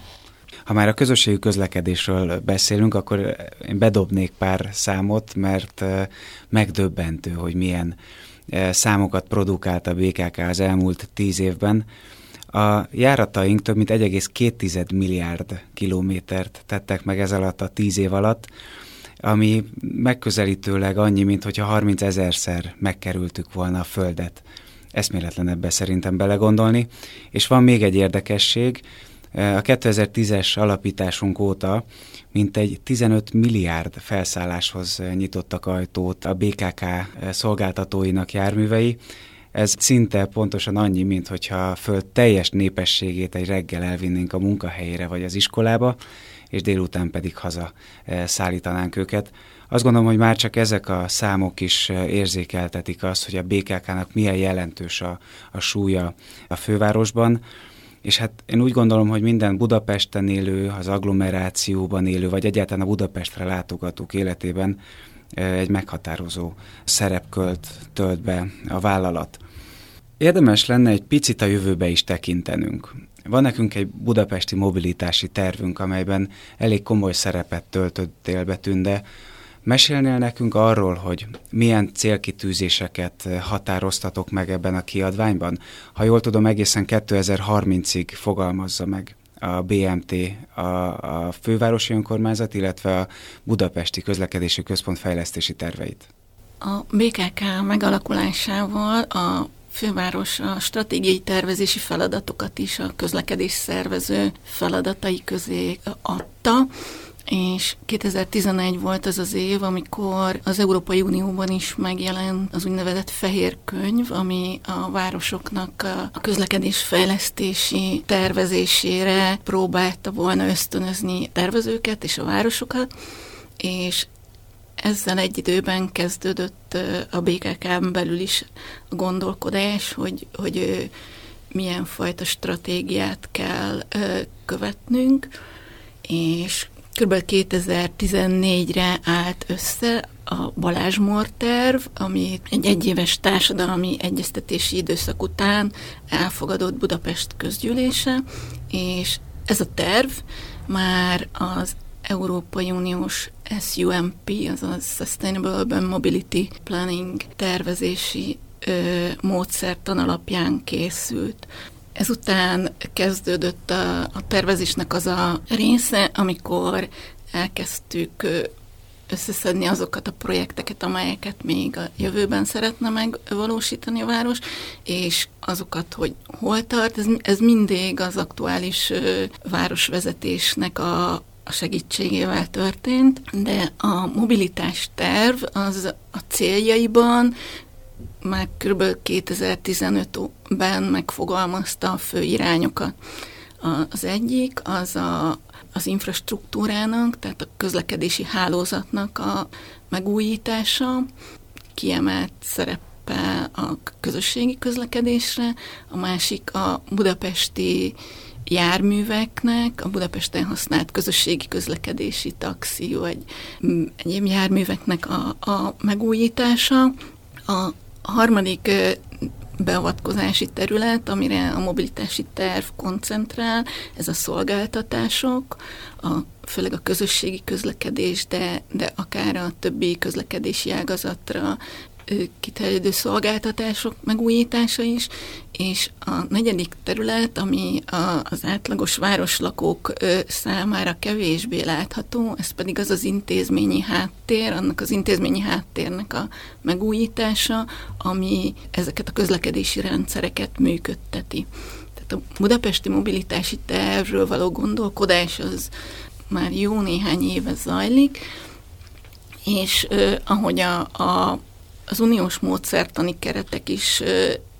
Ha már a közösségi közlekedésről beszélünk, akkor én bedobnék pár számot, mert megdöbbentő, hogy milyen számokat produkált a BKK az elmúlt tíz évben. A járataink több mint 1,2 milliárd kilométert tettek meg ez alatt a tíz év alatt, ami megközelítőleg annyi, mint hogyha 30 ezerszer megkerültük volna a Földet eszméletlen ebbe szerintem belegondolni. És van még egy érdekesség, a 2010-es alapításunk óta mintegy 15 milliárd felszálláshoz nyitottak ajtót a BKK szolgáltatóinak járművei. Ez szinte pontosan annyi, mint hogyha a Föld teljes népességét egy reggel elvinnénk a munkahelyére vagy az iskolába, és délután pedig haza szállítanánk őket. Azt gondolom, hogy már csak ezek a számok is eh, érzékeltetik azt, hogy a BKK-nak milyen jelentős a, a súlya a fővárosban, és hát én úgy gondolom, hogy minden Budapesten élő, az agglomerációban élő, vagy egyáltalán a Budapestre látogatók életében eh, egy meghatározó szerepkölt tölt be a vállalat. Érdemes lenne egy picit a jövőbe is tekintenünk. Van nekünk egy budapesti mobilitási tervünk, amelyben elég komoly szerepet töltöttél be, Tünde, Mesélnél nekünk arról, hogy milyen célkitűzéseket határoztatok meg ebben a kiadványban? Ha jól tudom, egészen 2030-ig fogalmazza meg a BMT, a, a fővárosi önkormányzat, illetve a Budapesti Közlekedési Központ fejlesztési terveit. A BKK megalakulásával a főváros a stratégiai tervezési feladatokat is a közlekedés szervező feladatai közé adta, és 2011 volt az az év, amikor az Európai Unióban is megjelent az úgynevezett fehér könyv, ami a városoknak a közlekedés fejlesztési tervezésére próbálta volna ösztönözni tervezőket és a városokat, és ezzel egy időben kezdődött a BKK-n belül is a gondolkodás, hogy, hogy milyen fajta stratégiát kell követnünk, és Kb. 2014-re állt össze a Balázs terv, ami egy egyéves társadalmi egyeztetési időszak után elfogadott Budapest közgyűlése, és ez a terv már az Európai Uniós SUMP, azaz Sustainable Urban Mobility Planning tervezési ö, módszertan alapján készült. Ezután kezdődött a, a tervezésnek az a része, amikor elkezdtük összeszedni azokat a projekteket, amelyeket még a jövőben szeretne megvalósítani a város, és azokat, hogy hol tart, ez, ez mindig az aktuális városvezetésnek a, a segítségével történt, de a mobilitás terv az a céljaiban már kb. 2015-ben megfogalmazta a fő irányokat. Az egyik az a, az infrastruktúrának, tehát a közlekedési hálózatnak a megújítása, kiemelt szerepe a közösségi közlekedésre, a másik a budapesti járműveknek, a Budapesten használt közösségi közlekedési taxi vagy egyéb járműveknek a, a megújítása. A harmadik beavatkozási terület, amire a mobilitási terv koncentrál, ez a szolgáltatások, a, főleg a közösségi közlekedés, de, de akár a többi közlekedési ágazatra kiterjedő szolgáltatások megújítása is, és a negyedik terület, ami az átlagos városlakók számára kevésbé látható, ez pedig az az intézményi háttér, annak az intézményi háttérnek a megújítása, ami ezeket a közlekedési rendszereket működteti. Tehát a budapesti mobilitási tervről való gondolkodás az már jó néhány éve zajlik, és ö, ahogy a, a az uniós módszertani keretek is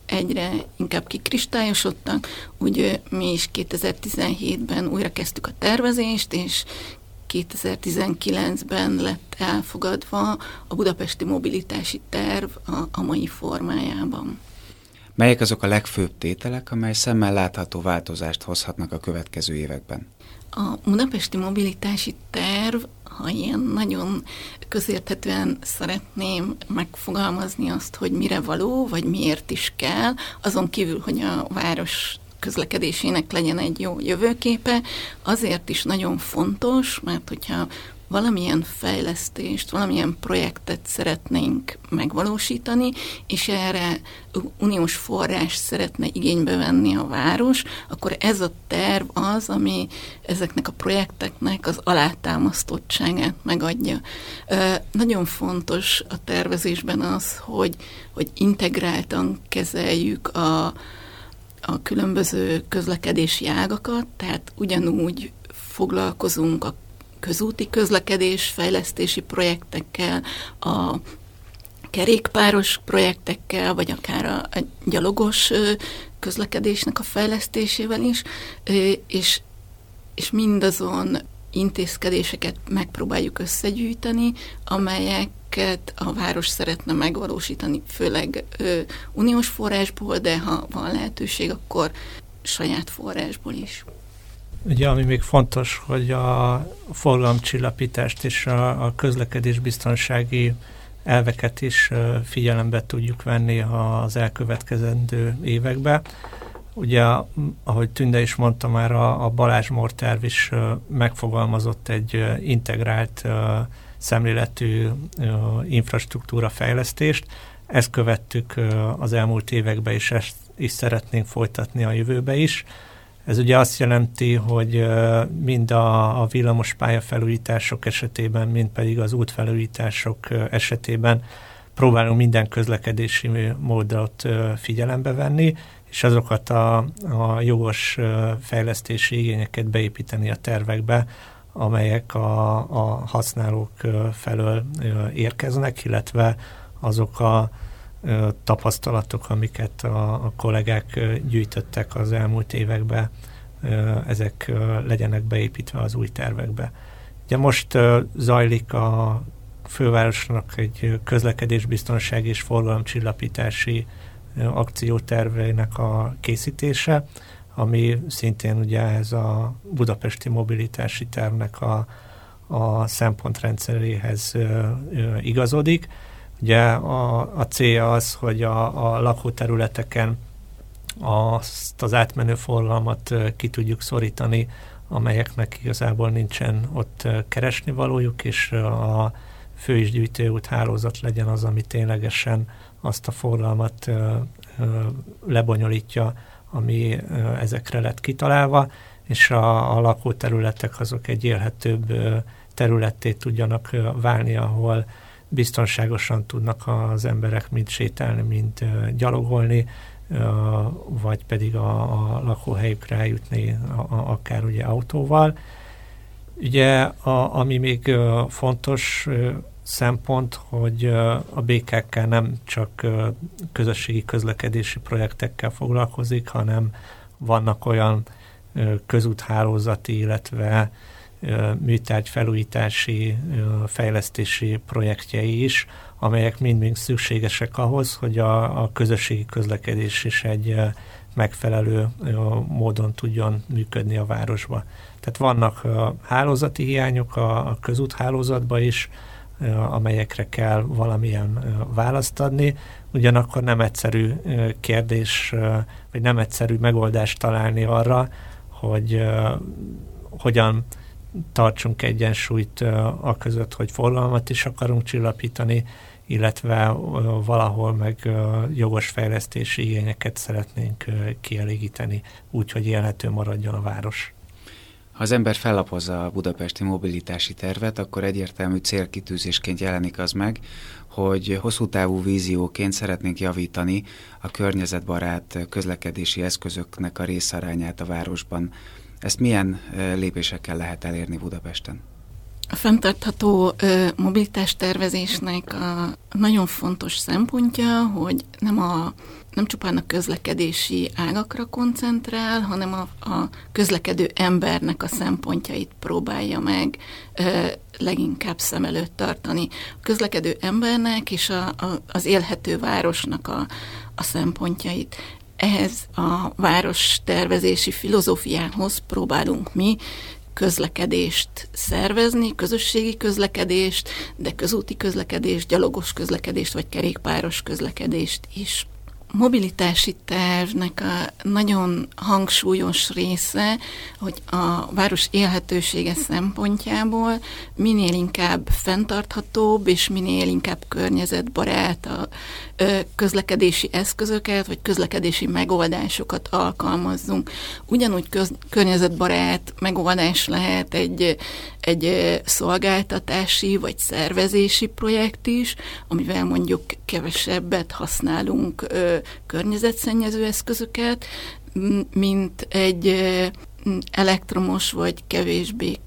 egyre inkább kikristályosodtak, úgy mi is 2017-ben újra kezdtük a tervezést, és 2019-ben lett elfogadva a budapesti mobilitási terv a, a mai formájában. Melyek azok a legfőbb tételek, amely szemmel látható változást hozhatnak a következő években? A budapesti mobilitási terv ha ilyen nagyon közérthetően szeretném megfogalmazni azt, hogy mire való, vagy miért is kell, azon kívül, hogy a város közlekedésének legyen egy jó jövőképe, azért is nagyon fontos, mert hogyha valamilyen fejlesztést, valamilyen projektet szeretnénk megvalósítani, és erre uniós forrás szeretne igénybe venni a város, akkor ez a terv az, ami ezeknek a projekteknek az alátámasztottságát megadja. Nagyon fontos a tervezésben az, hogy, hogy integráltan kezeljük a, a különböző közlekedési ágakat, tehát ugyanúgy foglalkozunk a közúti közlekedés fejlesztési projektekkel, a kerékpáros projektekkel, vagy akár a, gyalogos közlekedésnek a fejlesztésével is, és, és mindazon intézkedéseket megpróbáljuk összegyűjteni, amelyeket a város szeretne megvalósítani, főleg ö, uniós forrásból, de ha van lehetőség, akkor saját forrásból is. Ugye, ami még fontos, hogy a forgalomcsillapítást és a, a közlekedés biztonsági elveket is figyelembe tudjuk venni az elkövetkezendő évekbe. Ugye, ahogy Tünde is mondta már, a, a Balázs terv is megfogalmazott egy integrált szemléletű infrastruktúra fejlesztést. Ezt követtük az elmúlt években, és ezt is szeretnénk folytatni a jövőbe is. Ez ugye azt jelenti, hogy mind a, a villamos pályafelújítások esetében, mind pedig az útfelújítások esetében próbálunk minden közlekedési módot figyelembe venni, és azokat a, a jogos fejlesztési igényeket beépíteni a tervekbe, amelyek a, a használók felől érkeznek, illetve azok a tapasztalatok, amiket a, a kollégák gyűjtöttek az elmúlt években, ezek legyenek beépítve az új tervekbe. Ugye most zajlik a fővárosnak egy közlekedésbiztonság és forgalomcsillapítási akciótervének a készítése, ami szintén ugye ez a budapesti mobilitási tervnek a, a szempontrendszeréhez igazodik. Ugye a, a célja az, hogy a, a lakóterületeken azt az átmenő forgalmat ki tudjuk szorítani, amelyeknek igazából nincsen ott keresni valójuk, és a fő és gyűjtőút hálózat legyen az, ami ténylegesen azt a forgalmat lebonyolítja, ami ezekre lett kitalálva, és a, a lakóterületek azok egy élhetőbb területté tudjanak válni, ahol biztonságosan tudnak az emberek mind sétálni, mind gyalogolni, vagy pedig a, a lakóhelyükre eljutni a, a, akár ugye autóval. Ugye, a, ami még fontos szempont, hogy a BKK nem csak közösségi közlekedési projektekkel foglalkozik, hanem vannak olyan közúthálózati, illetve műtárgy felújítási, fejlesztési projektjei is, amelyek mind-mind szükségesek ahhoz, hogy a, a közösségi közlekedés is egy megfelelő módon tudjon működni a városba. Tehát vannak hálózati hiányok a, a közúthálózatban is, amelyekre kell valamilyen választ adni, ugyanakkor nem egyszerű kérdés, vagy nem egyszerű megoldást találni arra, hogy hogyan tartsunk egyensúlyt a között, hogy forgalmat is akarunk csillapítani, illetve valahol meg jogos fejlesztési igényeket szeretnénk kielégíteni, úgy, hogy élhető maradjon a város. Ha az ember fellapozza a budapesti mobilitási tervet, akkor egyértelmű célkitűzésként jelenik az meg, hogy hosszú távú vízióként szeretnénk javítani a környezetbarát közlekedési eszközöknek a részarányát a városban. Ezt milyen lépésekkel lehet elérni Budapesten? A fenntartható ö, mobilitás tervezésnek a nagyon fontos szempontja, hogy nem, a, nem csupán a közlekedési ágakra koncentrál, hanem a, a közlekedő embernek a szempontjait próbálja meg leginkább szem előtt tartani. A közlekedő embernek és a, a, az élhető városnak a, a szempontjait ehhez a város tervezési filozófiához próbálunk mi közlekedést szervezni, közösségi közlekedést, de közúti közlekedést, gyalogos közlekedést vagy kerékpáros közlekedést is mobilitási tervnek a nagyon hangsúlyos része, hogy a város élhetősége szempontjából minél inkább fenntarthatóbb és minél inkább környezetbarát a közlekedési eszközöket vagy közlekedési megoldásokat alkalmazzunk. Ugyanúgy köz, környezetbarát megoldás lehet egy, egy szolgáltatási vagy szervezési projekt is, amivel mondjuk kevesebbet használunk környezetszennyező eszközöket, mint egy elektromos vagy kevésbé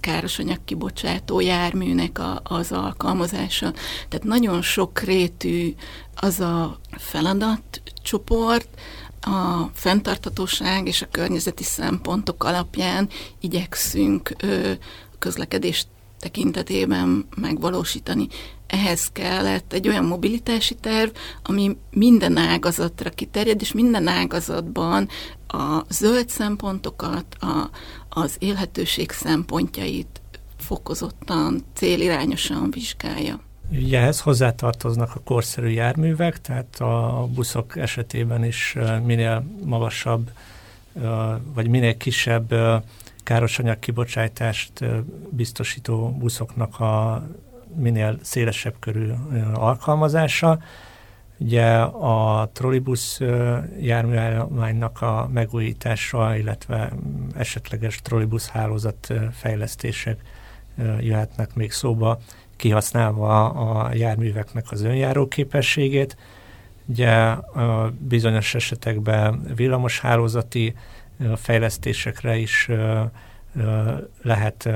károsanyag kibocsátó járműnek a, az alkalmazása. Tehát nagyon sokrétű az a feladatcsoport, a fenntarthatóság és a környezeti szempontok alapján igyekszünk ö, közlekedést tekintetében megvalósítani. Ehhez kellett egy olyan mobilitási terv, ami minden ágazatra kiterjed, és minden ágazatban a zöld szempontokat, a, az élhetőség szempontjait fokozottan, célirányosan vizsgálja. Ugye ehhez hozzátartoznak a korszerű járművek, tehát a buszok esetében is minél magasabb, vagy minél kisebb károsanyag kibocsátást biztosító buszoknak a minél szélesebb körű alkalmazása. Ugye a trollibusz járműállománynak a megújítása, illetve esetleges trollibusz hálózat fejlesztések jöhetnek még szóba, kihasználva a járműveknek az önjáró képességét. Ugye bizonyos esetekben villamos hálózati fejlesztésekre is lehet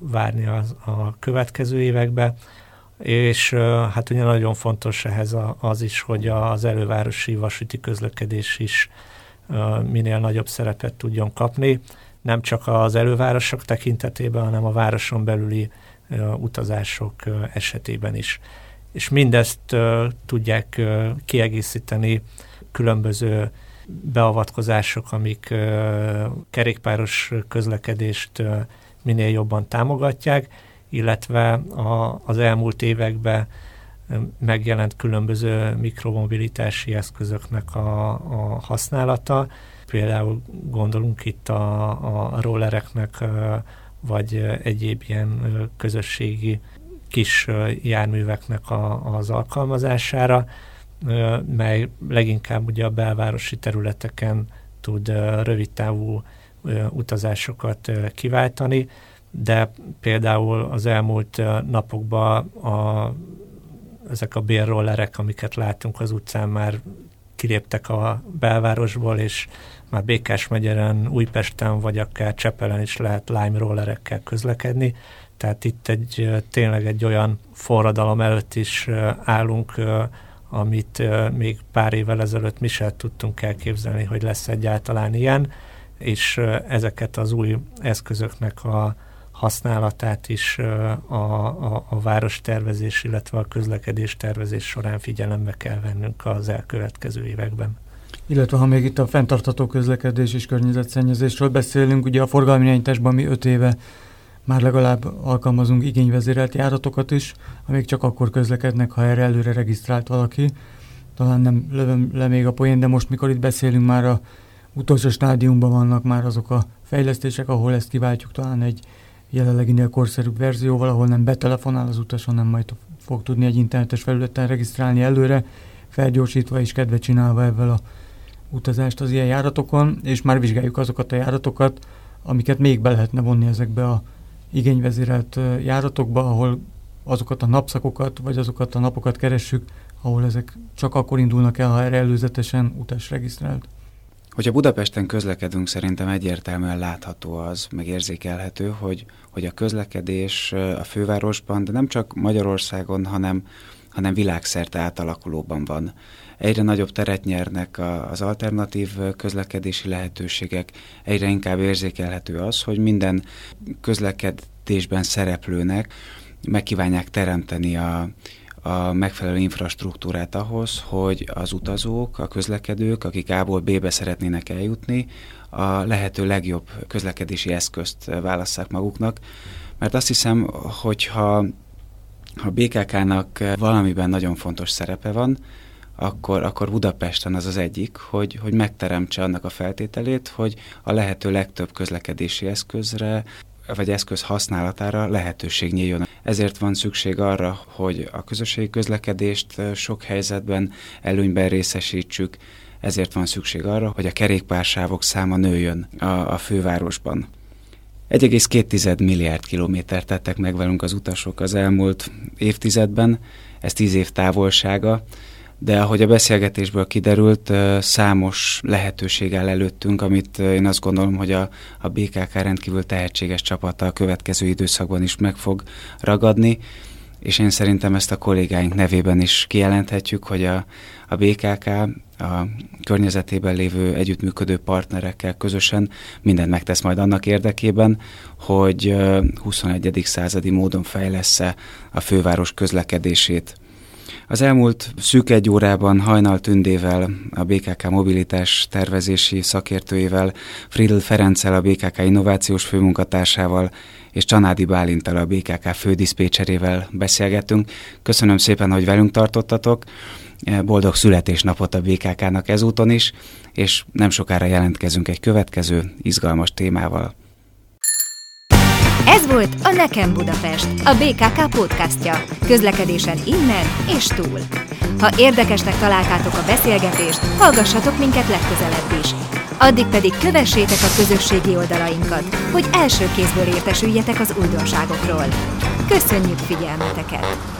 várni az, a következő évekbe, és hát ugye nagyon fontos ehhez az is, hogy az elővárosi vasúti közlekedés is minél nagyobb szerepet tudjon kapni, nem csak az elővárosok tekintetében, hanem a városon belüli utazások esetében is. És mindezt tudják kiegészíteni különböző beavatkozások, amik kerékpáros közlekedést minél jobban támogatják, illetve a, az elmúlt években megjelent különböző mikromobilitási eszközöknek a, a használata. Például gondolunk itt a, a rollereknek, vagy egyéb ilyen közösségi kis járműveknek a, az alkalmazására, mely leginkább ugye a belvárosi területeken tud rövidtávú utazásokat kiváltani, de például az elmúlt napokban a, ezek a bérrollerek, amiket látunk az utcán, már kiléptek a belvárosból, és már Békás megyeren, Újpesten, vagy akár Csepelen is lehet lime rollerekkel közlekedni. Tehát itt egy tényleg egy olyan forradalom előtt is állunk, amit még pár évvel ezelőtt mi sem tudtunk elképzelni, hogy lesz egyáltalán ilyen, és ezeket az új eszközöknek a használatát is a, a, a várostervezés, illetve a közlekedés tervezés során figyelembe kell vennünk az elkövetkező években. Illetve ha még itt a fenntartató közlekedés és környezetszennyezésről beszélünk, ugye a forgalmi irányításban mi öt éve már legalább alkalmazunk igényvezérelt járatokat is, amik csak akkor közlekednek, ha erre előre regisztrált valaki. Talán nem lövöm le még a poén, de most mikor itt beszélünk, már a utolsó stádiumban vannak már azok a fejlesztések, ahol ezt kiváltjuk talán egy jelenleginél korszerűbb verzióval, ahol nem betelefonál az utas, hanem majd fog tudni egy internetes felületen regisztrálni előre, felgyorsítva és kedve csinálva ebben a utazást az ilyen járatokon, és már vizsgáljuk azokat a járatokat, amiket még be lehetne vonni ezekbe a igényvezérelt járatokba, ahol azokat a napszakokat, vagy azokat a napokat keressük, ahol ezek csak akkor indulnak el, ha erre előzetesen utas regisztrált. Hogyha Budapesten közlekedünk, szerintem egyértelműen látható az, meg érzékelhető, hogy, hogy a közlekedés a fővárosban, de nem csak Magyarországon, hanem, hanem világszerte átalakulóban van. Egyre nagyobb teret nyernek az alternatív közlekedési lehetőségek, egyre inkább érzékelhető az, hogy minden közlekedésben szereplőnek megkívánják teremteni a, a megfelelő infrastruktúrát ahhoz, hogy az utazók, a közlekedők, akik A-ból B-be szeretnének eljutni, a lehető legjobb közlekedési eszközt válasszák maguknak. Mert azt hiszem, hogyha ha BKK-nak valamiben nagyon fontos szerepe van, akkor, akkor Budapesten az az egyik, hogy, hogy megteremtse annak a feltételét, hogy a lehető legtöbb közlekedési eszközre vagy eszköz használatára lehetőség nyíljon. Ezért van szükség arra, hogy a közösségi közlekedést sok helyzetben előnyben részesítsük, ezért van szükség arra, hogy a kerékpársávok száma nőjön a, a fővárosban. 1,2 milliárd kilométert tettek meg velünk az utasok az elmúlt évtizedben, ez 10 év távolsága, de ahogy a beszélgetésből kiderült, számos lehetőség áll előttünk, amit én azt gondolom, hogy a, a BKK rendkívül tehetséges csapata a következő időszakban is meg fog ragadni, és én szerintem ezt a kollégáink nevében is kijelenthetjük, hogy a, a BKK a környezetében lévő együttműködő partnerekkel közösen mindent megtesz majd annak érdekében, hogy 21. századi módon fejlesz a főváros közlekedését. Az elmúlt szűk egy órában Hajnal Tündével, a BKK mobilitás tervezési szakértőjével, Friedl Ferenccel, a BKK innovációs főmunkatársával és Csanádi Bálintal, a BKK fődiszpécserével beszélgettünk. Köszönöm szépen, hogy velünk tartottatok. Boldog születésnapot a BKK-nak ezúton is, és nem sokára jelentkezünk egy következő izgalmas témával. Ez volt a Nekem Budapest, a BKK podcastja. Közlekedésen innen és túl. Ha érdekesnek találtátok a beszélgetést, hallgassatok minket legközelebb is. Addig pedig kövessétek a közösségi oldalainkat, hogy első kézből értesüljetek az újdonságokról. Köszönjük figyelmeteket!